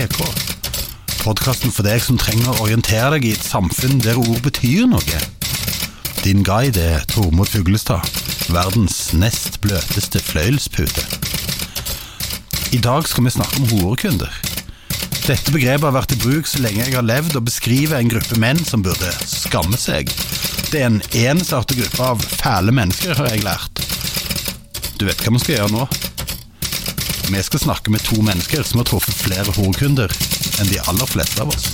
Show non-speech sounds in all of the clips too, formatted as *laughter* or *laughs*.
PK. Podkasten for deg som trenger å orientere deg i et samfunn der ord betyr noe. Din guide er Tormod Fuglestad, verdens nest bløteste fløyelspute. I dag skal vi snakke om horekunder. Dette begrepet har vært i bruk så lenge jeg har levd, og beskriver en gruppe menn som burde skamme seg. Det er en ensartet gruppe av fæle mennesker, har jeg lært. Du vet hva vi skal gjøre nå? Vi skal snakke med to mennesker som har truffet flere horekunder enn de aller fleste av oss.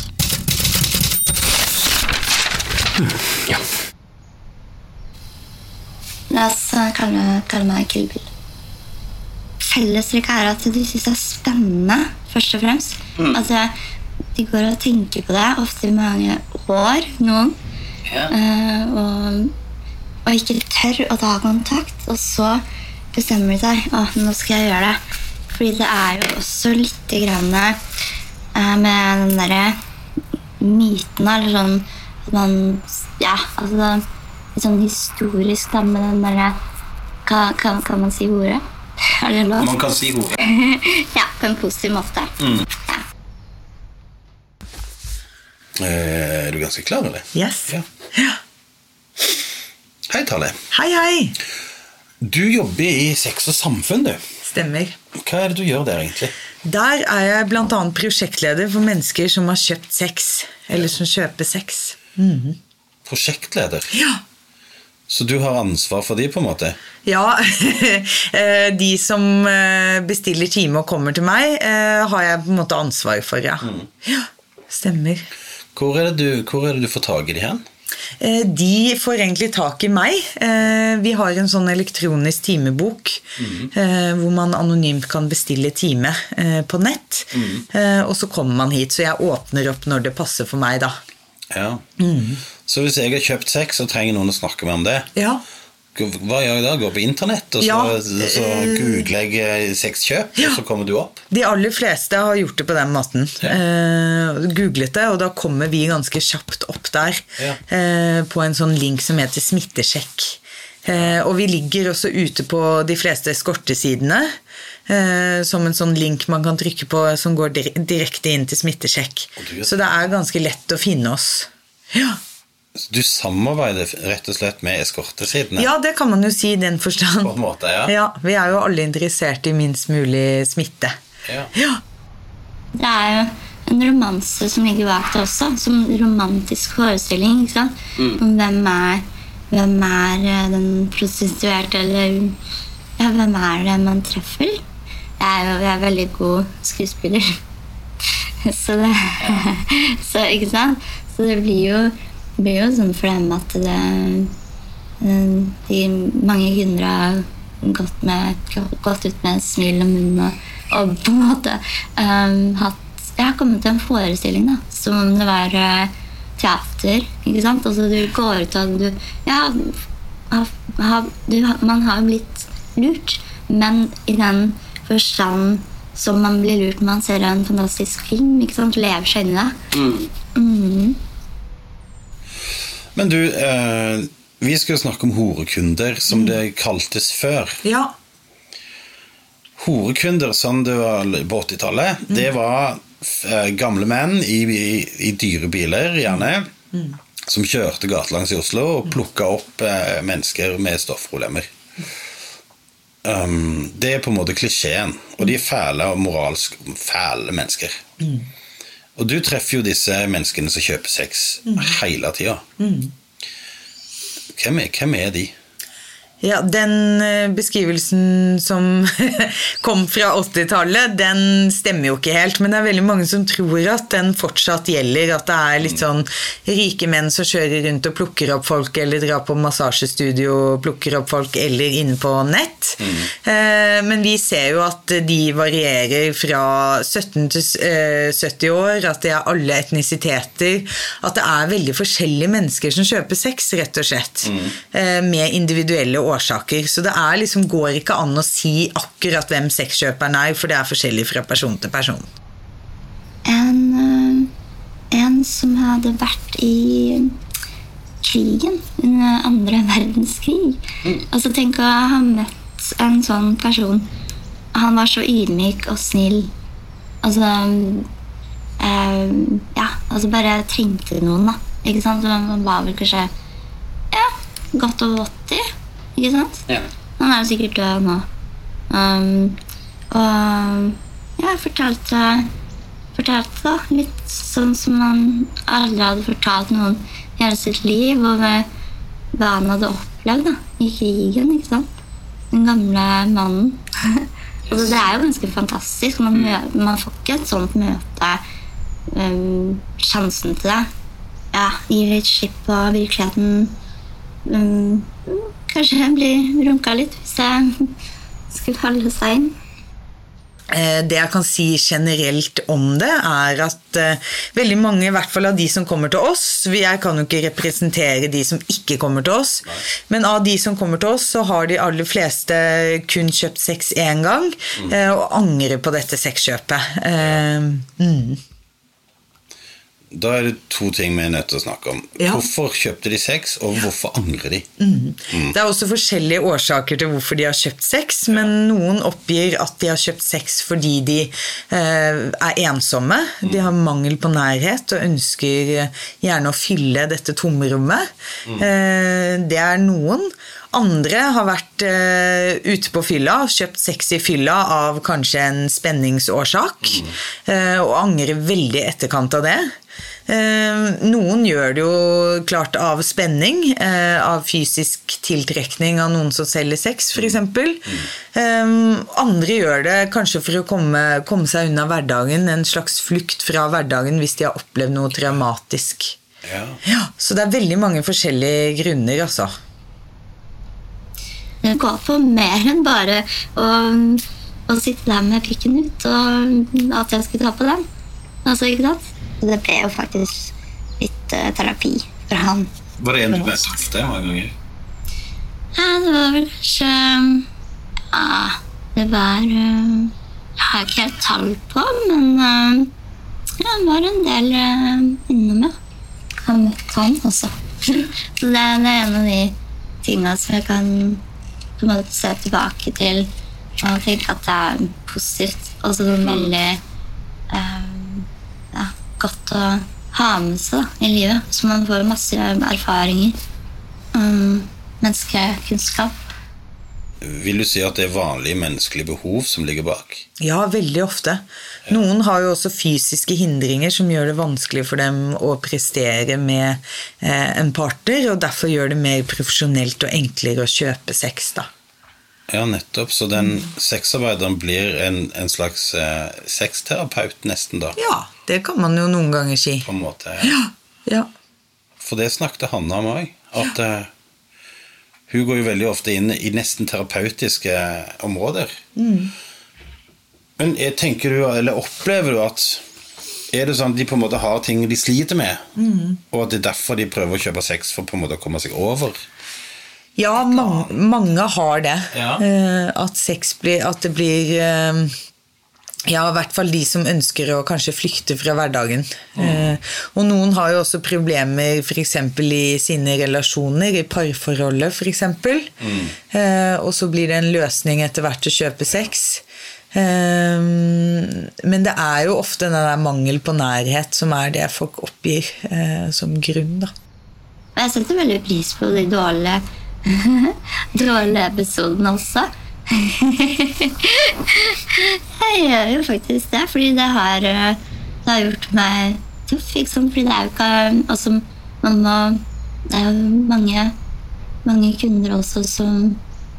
Ja. La oss eh, kalle, kalle meg Kill Bill. Fellestrekket er at du syns det er spennende, først og fremst. Altså, de går og tenker på det ofte i mange år, noen. Ja. Uh, og, og ikke tør å ta kontakt. Og så bestemmer de seg Å, nå skal jeg gjøre det. Fordi det er jo også litt grann eh, med den derre myten eller sånn at man Ja, altså litt sånn historisk da med den derre kan, kan, kan man si ordet? *laughs* Er det lov? Man kan si ordet. *laughs* Ja, på en positiv måte. Ja. Eh, Er du ganske klar, eller? Yes. Ja. Ja. Hei, Tale. Hei, hei. Du jobber i Sex og Samfunn, du. Stemmer. Hva er det du gjør der, egentlig? Der er jeg bl.a. prosjektleder for mennesker som har kjøpt sex. Eller som kjøper sex. Prosjektleder. Ja. Så du har ansvar for de, på en måte? Ja, *laughs* eh, de som eh, bestiller time og kommer til meg, eh, har jeg på en måte ansvar for, ja. Ja, stemmer. Hvor er det du, hvor er det du får tak i de hen? Eh, De får egentlig tak i meg. Eh, Vi har en sånn elektronisk timebok mm. hvor man anonymt kan bestille time på nett. Mm. Og så kommer man hit, så jeg åpner opp når det passer for meg, da. Ja. Så hvis jeg har kjøpt sex og trenger noen å snakke med om det, Ja, hva gjør jeg da? Går på internett, og så, Ja, så eh, googler jeg eh, sexkjøp, Ja. og så kommer du opp? De aller fleste har gjort det på den måten. Eh, googlet det, og da kommer vi ganske kjapt opp der. Ja. Eh, på en sånn link som heter smittesjekk. Eh, og vi ligger også ute på de fleste eskortesidene. Eh, som en sånn link man kan trykke på som går direkte inn til smittesjekk. Så det er ganske lett å finne oss. Ja. Du samarbeider rett og slett med eskortesidene? ja, det kan man jo si i den forstand. På en måte, ja. Ja, Vi er jo alle interessert i minst mulig smitte. Ja. Ja. Det er jo en romanse som ligger bak det også, som romantisk forestilling. ikke sant? Om hvem er, hvem er eh, den prostituerte, eller ja, hvem er det man treffer? Jeg er jo jeg er veldig god skuespiller. *laughs* Så det *laughs* Så ikke sant? Så det blir jo, blir jo sånn for dem at det eh, de mange kunder har gått, med, gått ut med et smil om munnen og, og på en måte um, hatt Jeg har kommet til en forestilling da, som om det var uh, teater. ikke sant? Altså du går ut og du Ja, ha- ha- du, man har blitt lurt, men i den forstand som man blir lurt når man ser en fantastisk film. ikke sant? Lever seg inn i det. Men du, eh, vi skal jo snakke om horekunder, som det kaltes før. ja. Horekunder sånn det var på 80-tallet, det var eh, gamle menn i, i, i dyre biler, gjerne, som kjørte gatelangs i Oslo og plukka opp eh, mennesker med stoffproblemer. Um, det er på en måte klisjeen, og de er fæle og moralsk fæle mennesker. Og du treffer jo disse menneskene som kjøper sex hele tida. Hvem, er- hvem er de? Ja, Den eh, beskrivelsen som *laughs* kom fra 80-tallet, den stemmer jo ikke helt. Men det er veldig mange som tror at den fortsatt gjelder. At det er litt sånn rike menn som kjører rundt og plukker opp folk, eller drar på massasjestudio og plukker opp folk, eller inne på nett. Mm. Men vi ser jo at de varierer fra 17 til eh, 70 år, at det er alle etnisiteter. At det er veldig forskjellige mennesker som kjøper sex, rett og slett. Mm. Med individuelle årsaker. Så det er liksom, går ikke an å si akkurat hvem sexkjøperen er, for det er forskjellig fra person til person. En, eh, en som hadde vært i krigen under andre verdenskrig. Og så tenk å ha møtt en sånn person. Han var så ydmyk og snill. Altså um, Ja, altså bare trengte noen, da. Ikke sant? Han var vel kanskje ja, godt over 80, ikke sant? Ja. Han er jo sikkert død nå. Um, og jeg fortalte, fortalte da, litt sånn som han aldri hadde fortalt noen i hele sitt liv, og hva han hadde opplevd da, i krigen. ikke sant? Den gamle mannen. *laughs* altså, det er jo ganske fantastisk. Man, mø- man får ikke et sånt møte um, sjansen til det. Ja, gir litt slipp på virkeligheten. Um, kanskje jeg blir runka litt hvis jeg skulle falle seg inn. Eh, Det jeg kan si generelt om det, er at eh, veldig mange, i hvert fall av de som kommer til oss Jeg kan jo ikke representere de som ikke kommer til oss, men av de som kommer til oss, så har de aller fleste kun kjøpt sex én gang, eh, og angrer på dette sexkjøpet. Ja. Mm. Da er det to ting vi er nødt til å snakke om. Ja. Hvorfor kjøpte de sex, og hvorfor angrer de? Det er også forskjellige årsaker til hvorfor de har kjøpt sex, men noen oppgir at de har kjøpt sex fordi de eh, er ensomme. De har mangel på nærhet og ønsker gjerne å fylle dette tomrommet. Eh, det er noen. Andre har vært uh, ute på fylla, kjøpt sex i fylla av kanskje en spenningsårsak, eh, og angrer veldig i etterkant av det. Eh, noen gjør det jo klart av spenning, eh, av fysisk tiltrekning av noen som selger sex, f.eks. Eh, andre gjør det kanskje for å komme, komme seg unna hverdagen, en slags flukt fra hverdagen hvis de har opplevd noe traumatisk. Ja. Ja, Så det er veldig mange forskjellige grunner, altså. Det går på mer enn bare å, å sitte der med pikken ut og at jeg skulle ta på den. Altså, ikke sant? Så Det ble jo faktisk litt uh, terapi for han. Var det en du ble sagt det mange ganger? Ja, det var vel kanskje Ja, det var uh, Jeg har ikke helt tall på, men uh, ja, det var en del uh, innom, ja. Har møtt han også. *laughs* Så det, er en av de tinga som jeg kan på en måte se tilbake til og tenke at det er positivt. Og så veldig ja, godt å ha med seg da, i livet. Så man får masse erfaringer. Um, menneskekunnskap. Vil du si at det er vanlige menneskelige behov som ligger bak? Ja, veldig ofte. Noen har jo også fysiske hindringer som gjør det vanskelig for dem å prestere med eh, en partner, og derfor gjør det mer profesjonelt og enklere å kjøpe sex, da. Ja, nettopp. Så den sexarbeideren blir en, en slags eh, sexterapeut, nesten, da. Ja, det kan man jo noen ganger si. På en måte. Ja. For det snakket Hanna om òg. At eh, hun går jo veldig ofte inn i nesten terapeutiske områder. Men jeg tenker du, eller opplever du at er det sånn at de på en måte har ting de sliter med, og at det er derfor de prøver å kjøpe sex for på en måte å komme seg over? Ja, mange, mange har det. Ja. Uh, at sex blir At det blir eh, Ja, i hvert fall de som ønsker å kanskje flykte fra hverdagen. Eh, og noen har jo også problemer f.eks. i sine relasjoner, i parforholdet f.eks. Eh, og så blir det en løsning etter hvert å kjøpe sex. Eh, men det er jo ofte den der mangel på nærhet som er det folk oppgir eh, som grunn, da. Jeg setter veldig pris på de dårlige, *laughs* dårlige episodene også. *laughs* jeg gjør jo faktisk det, fordi det har, eh, det har gjort meg tøff. Liksom. Fordi det er jo ikke altså, man må, Det er jo mange, mange kunder også som,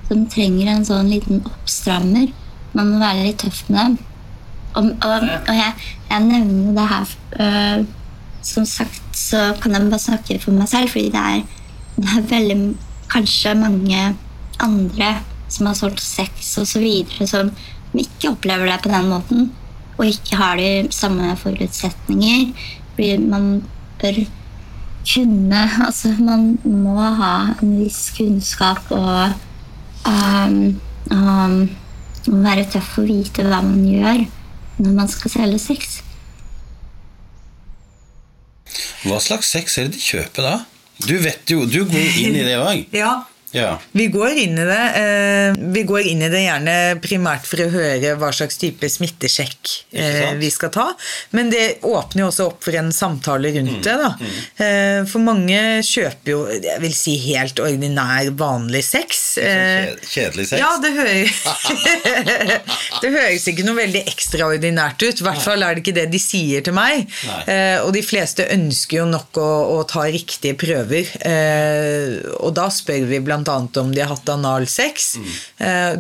som trenger en sånn liten oppstrammer. Man må være litt tøff med dem. Og, og, og jeg, jeg nevner jo det her øh, Som sagt så kan jeg bare snakke for meg selv, fordi det er, det er veldig kanskje mange andre som har solgt sex osv., som ikke opplever det på den måten. Og ikke har de samme forutsetninger. Fordi man bør kunne Altså, man må ha en viss kunnskap og um, um, være tøff og vite hva man gjør når man skal selge sex. Hva slags sex er det de kjøper da? Du vet jo, du går inn i det òg. *laughs* Ja. Ja. Vi går inn i det eh, Vi går inn i det gjerne primært for å høre hva slags type smittesjekk eh, vi skal ta, men det åpner jo også opp for en samtale Mm, rundt det. da. Eh, For mange kjøper jo jeg vil si helt ordinær, vanlig sex. Eh, Kjedelig sex? Ja, det høres *laughs* Det høres ikke noe veldig ekstraordinært ut. I hvert fall er det ikke det de sier til meg. Eh, og de fleste ønsker jo nok å, å ta riktige prøver. Eh, og da spør vi bl.a. om de har hatt analsex. Mm.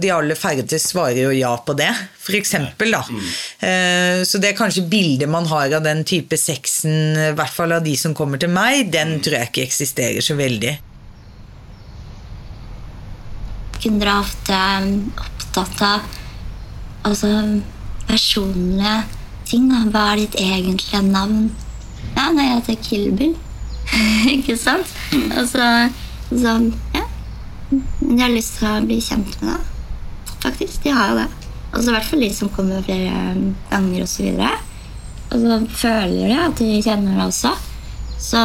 de aller færreste svarer jo ja på det, for eksempel, da. Mm. så det er kanskje bildet man har av den type sexen, i hvert fall av de som kommer til meg, den tror jeg ikke eksisterer så veldig. Kunder er ofte opptatt av altså, personlige ting. Da. Hva er ditt egentlige navn? Ja, nei, jeg heter Kilby. Ikke sant? Og så, så ja. De har lyst til å bli kjent med deg. Faktisk, de har jo det. Altså, I hvert fall de som kommer flere ganger osv. Og så føler de at de kjenner det også. Så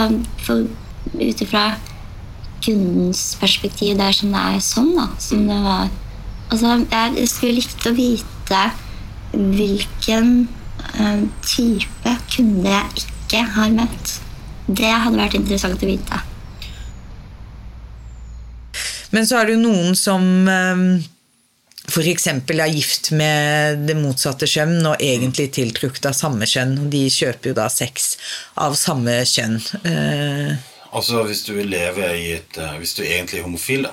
ut ifra kundens perspektiv, det er sånn det er sånn, da. Som det var. Altså, jeg skulle likt å vite hvilken eh, type kunde jeg ikke har møtt. Det hadde vært interessant å vite. Men så er det jo noen som f.eks. er gift med det motsatte kjønn og egentlig tiltrukket av samme kjønn. De kjøper jo da sex av samme kjønn. Eh, Altså hvis du lever i et eh, Hvis du egentlig er homofil, da.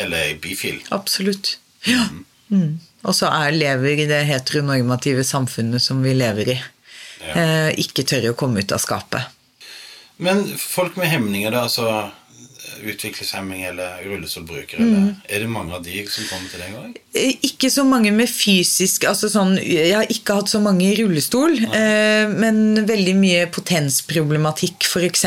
Eller er bifil. absolutt. Ja. Mm. Og så er, lever i det heteronormative samfunnet som vi lever i. Ja. Eh, ikke tør å komme ut av skapet. Men folk med hemninger, da, altså utviklingshemming eller rullestolbrukere, eller, er det mange av de som kommer til deg òg? Eh, Ikke så mange med fysisk altså sånn, Jeg har ikke hatt så mange i rullestol, eh, men veldig mye potensproblematikk f.eks.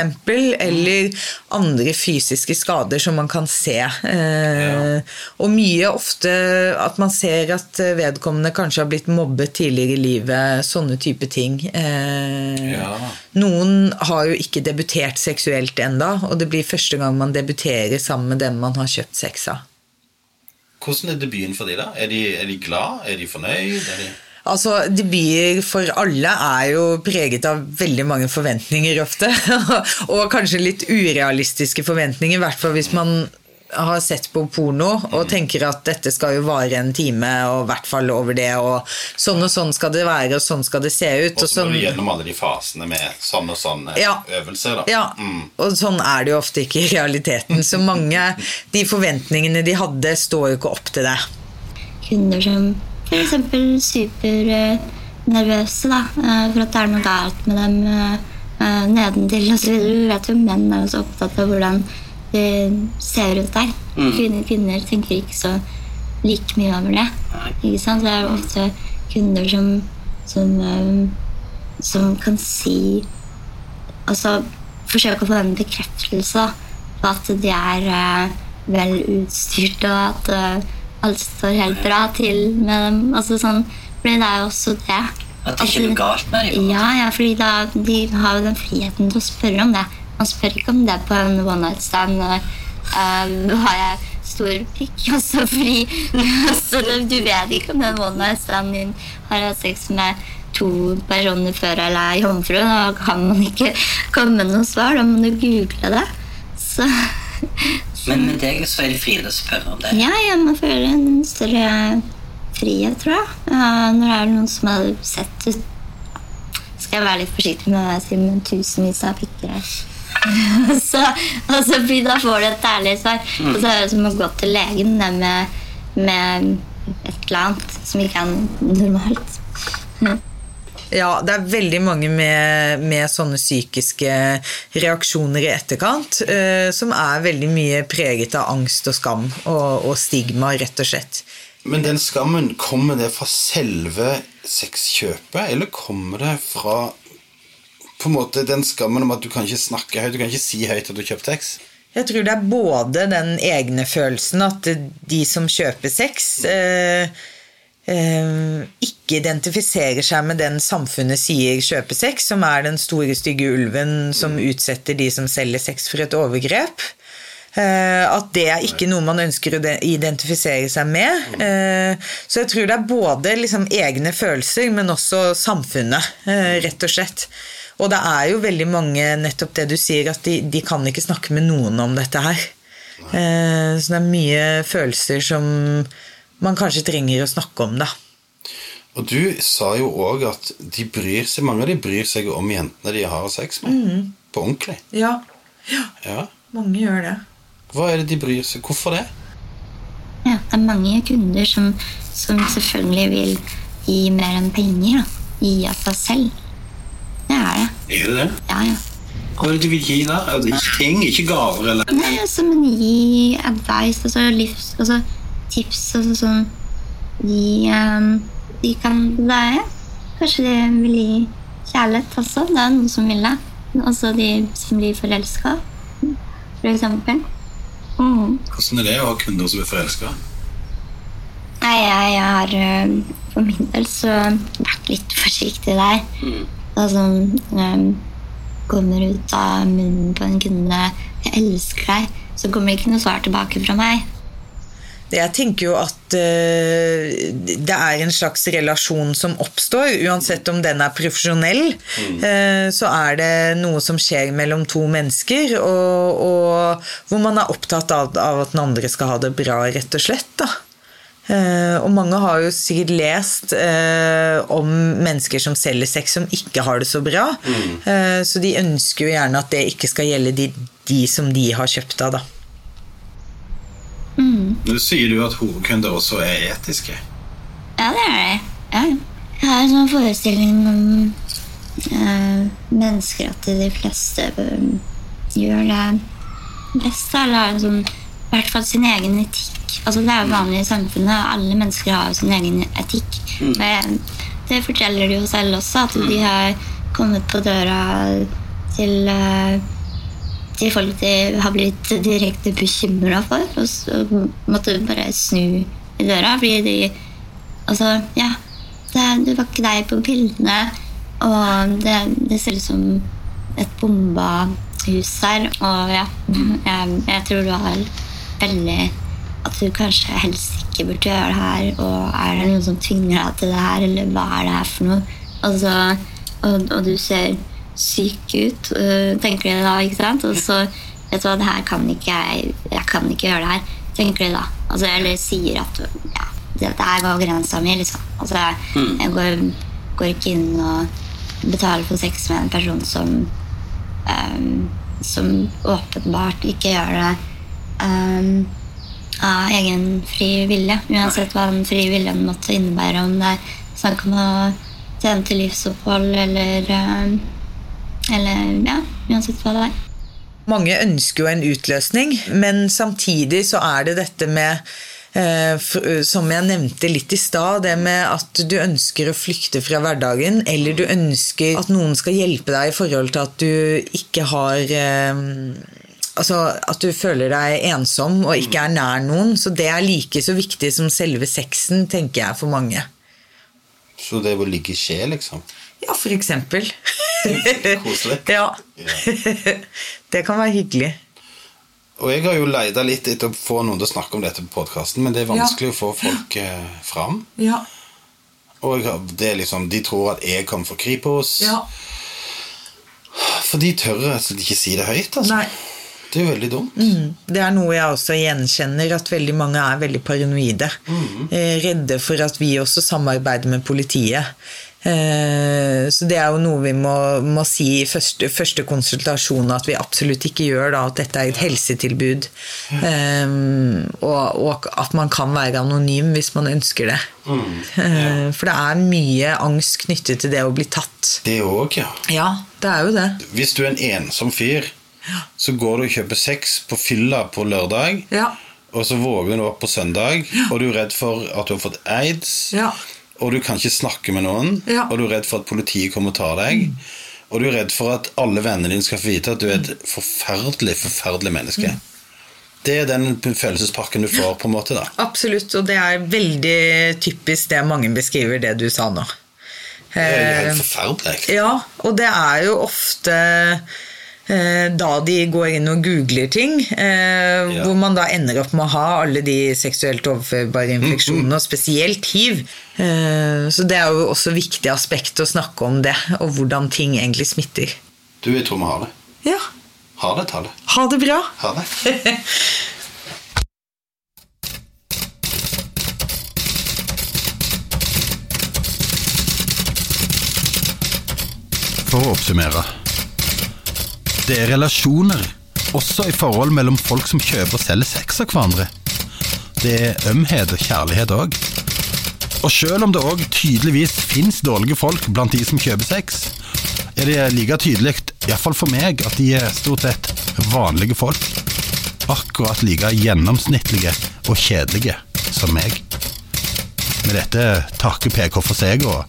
Eller andre fysiske skader som man kan se. Eh, Og mye ofte at man ser at vedkommende kanskje har blitt mobbet tidligere i livet. Sånne type ting. Eh, Ja. Noen har jo ikke debutert seksuelt enda, og det blir første gang man debuterer sammen med den man har kjøpt sex av. Hvordan er debuten for de da? Er de, er de glad? Er de fornøyd? Er de... Altså, Debuter for alle er jo preget av veldig mange forventninger ofte. *laughs* og kanskje litt urealistiske forventninger, i hvert fall hvis man har sett på porno og tenker at dette skal jo vare en time, og i hvert fall over det, og sånn og sånn skal det være, og sånn skal det se ut. Og Og så må sånn, du gjennom alle de fasene med sånn og sånn eh, Ja. øvelse, da. ja, Mm. og sånn er det jo ofte ikke i realiteten. Så mange de forventningene de hadde, står jo ikke opp til det. kunder som f.eks. supernervøse da, eh, for at det er noe galt med dem eh, eh, nedentil osv. Vi vet jo menn er jo så opptatt av hvordan det ser ut der. Kvinner, kvinner tenker ikke så like mye over det. Ikke sant? Det er jo ofte kunder som, som, eh, som kan si Altså forsøke å få en bekreftelse på at de er eh, vel utstyrt, og at eh, alt står helt bra til med dem. Altså sånn, fordi det er jo også det. At det ikke er noe galt med dem. Ja, ja, fordi da, de har jo den friheten til å spørre om det. Man spør ikke om det på en one night stand. Uh, har jeg stor pikk? Altså, fordi altså, *laughs* Du vet ikke om den one night standen din har hatt sex med to personer før eller er jomfru. Da kan man ikke komme med noe svar. Da må du google det. Så *laughs* Men med deg så er det frie til å spørre om det. ja, jeg man føler en større frihet, tror jeg. Ja, når det er noen som har sett ut Skal jeg være litt forsiktig med hva jeg sier, men tusenvis av pikker her. *laughs* så, altså, fordi da får du et ærlig svar. Og så er det som å gå til legen det med, med et eller annet som ikke er normalt. Ja, det er veldig mange med, med sånne psykiske reaksjoner i etterkant eh, som er veldig mye preget av angst og skam og, og stigma, rett og slett. Men den skammen, kommer det fra selve sexkjøpet, eller kommer det fra på en måte den skammen om at du kan ikke snakke høyt, du kan ikke si høyt at du kjøpt sex? Jeg tror det er både den egne følelsen at de som kjøper sex, eh, eh, ikke identifiserer seg med den samfunnet sier kjøper sex, som er den store, stygge ulven som utsetter de som selger sex for et overgrep. Eh, at det er ikke noe man ønsker å identifisere seg med. Eh, så jeg tror det er både liksom egne følelser, men også samfunnet, eh, rett og slett. Og det er jo veldig mange, nettopp det du sier, at de, de kan ikke snakke med noen om dette her. Eh, så det er mye følelser som man kanskje trenger å snakke om, da. Og du sa jo òg at de bryr seg, mange av de bryr seg om jentene de har sex med. På ordentlig. Ja, Ja. mange gjør det. Hva er det de bryr seg Hvorfor det? Ja, det er mange kunder som, som selvfølgelig vil gi mer enn penger. Da. Gi av seg selv. Det er det. Er det det? Ja, ja. Hva er det du vil gi da? Ting, ikke gaver eller Nei, altså, men gi advice, altså livs... Altså tips, altså sånn De, um, de kan Det er Kanskje de vil gi kjærlighet også. Det er noen som vil det. Altså de som blir forelska, for eksempel. Mm. Hvordan er det å ha kunder som er forelska? Nei, jeg har øhm, for min del så vært litt forsiktig der. Det som øhm, kommer ut av munnen på en kunde 'Jeg elsker deg', så kommer det ikke noe svar tilbake fra meg. Jeg tenker jo at eh, det er en slags relasjon som oppstår, uansett om den er profesjonell. eh, så er det noe som skjer mellom to mennesker, og, og hvor man er opptatt av, av at den andre skal ha det bra, rett og slett. da. Eh, og mange har jo sikkert lest uh, om mennesker som selger sex som ikke har det så bra. Eh, så de ønsker jo gjerne at det ikke skal gjelde de, de som de har kjøpt av, da. Nå sier du at hovedkunder også er etiske. Ja, det er det. Ja. Jeg har en sånn forestilling om eh, mennesker at de fleste gjør det beste, eller har en sånn, i hvert fall sin egen etikk. Altså, det er jo vanlig i samfunnet, alle mennesker har jo sin egen etikk. Mm. det forteller de jo selv også, at de har kommet på døra til de til folk de har blitt direkte bekymra for, og så måtte de bare snu i døra. Fordi de Altså, ja. Det, det var ikke deg på bildene, og det, det ser ut som et bomba hus her. Og ja, jeg, jeg tror du har veldig At du kanskje helst ikke burde gjøre det her, og er det noen som tvinger deg til det her, eller hva er det her for noe? Altså, og, og du ser syk ut, øh, tenker de da, ikke sant? Og så vet du hva, det her kan ikke jeg Jeg kan ikke gjøre det her, tenker de da. Altså, eller sier at ja, det der går grensa mi, liksom. Altså, jeg går, går ikke inn og betaler for sex med en person som um, som åpenbart ikke gjør det øhm, av egen fri vilje. Uansett hva den frie viljen måtte innebære. Om det er snakk om å tjene til livsopphold eller um, Eller ja, uansett hva det er. Mange ønsker jo en utløsning, men samtidig så er det dette med eh, som jeg nevnte litt i stad, det med at du ønsker å flykte fra hverdagen, eller du ønsker at noen skal hjelpe deg i forhold til at du ikke har eh, Altså at du føler deg ensom og ikke er nær noen. Så det er like så viktig som selve sexen, tenker jeg for mange. Så det å ligge skje, liksom. Ja, for eksempel. *laughs* Koselig. ja. *laughs* det kan være hyggelig. Og jeg har jo leita litt etter å få noen til å snakke om dette på podkasten, men det er vanskelig å få folk *laughs* eh, fram. Ja. Og det er liksom, de tror at jeg kommer fra Kripos. ja. For de tør rett og slett ikke si det høyt. altså. Nei. Det er jo veldig dumt. Det er noe jeg også gjenkjenner, at veldig mange er veldig paranoide. Mm. redde for at vi også samarbeider med politiet. Eh, så det er jo noe vi må, må si i første, første konsultasjon, at vi absolutt ikke gjør da, at dette er et helsetilbud. Eh, og, og at man kan være anonym hvis man ønsker det. Eh, for det er mye angst knyttet til det å bli tatt. Det òg, ja. Ja, det er jo det. Hvis du er en ensom fyr, så går du og kjøper sex på fylla på lørdag, Ja. og så våger du opp på søndag, og du er redd for at du har fått aids, Ja. og du kan ikke snakke med noen, og du er redd for at politiet kommer og tar deg, og du er redd for at alle vennene dine skal få vite at du er et forferdelig, forferdelig menneske. Det er den følelsespakken du får, på en måte. da. Absolutt, og det er veldig typisk det mange beskriver, det du sa nå. Det er jo helt forferdelig. ja, og det er jo ofte eh, da de går inn og googler ting, eh, Ja. hvor man da ender opp med å ha alle de seksuelt overførbare infeksjonene, og spesielt hiv. Eh, så det er jo også viktig aspekt å snakke om det, og hvordan ting egentlig smitter. Du, jeg tror vi har det. Ja, Ha det Tale. ha det bra! Ha det. For å oppsummere. Det er relasjoner, også i forhold mellom folk som kjøper og selger sex av hverandre. Det er ømhet og kjærlighet òg. Og selv om det òg tydeligvis fins dårlige folk blant de som kjøper sex, er det like tydelig, iallfall for meg, at de er stort sett vanlige folk. Akkurat like gjennomsnittlige og kjedelige som meg. Med dette takker PK for seg og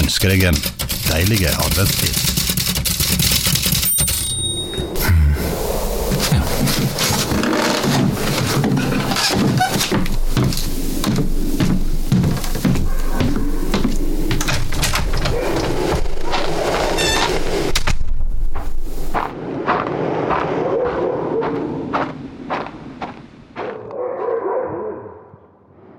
ønsker deg en deilig adventstid.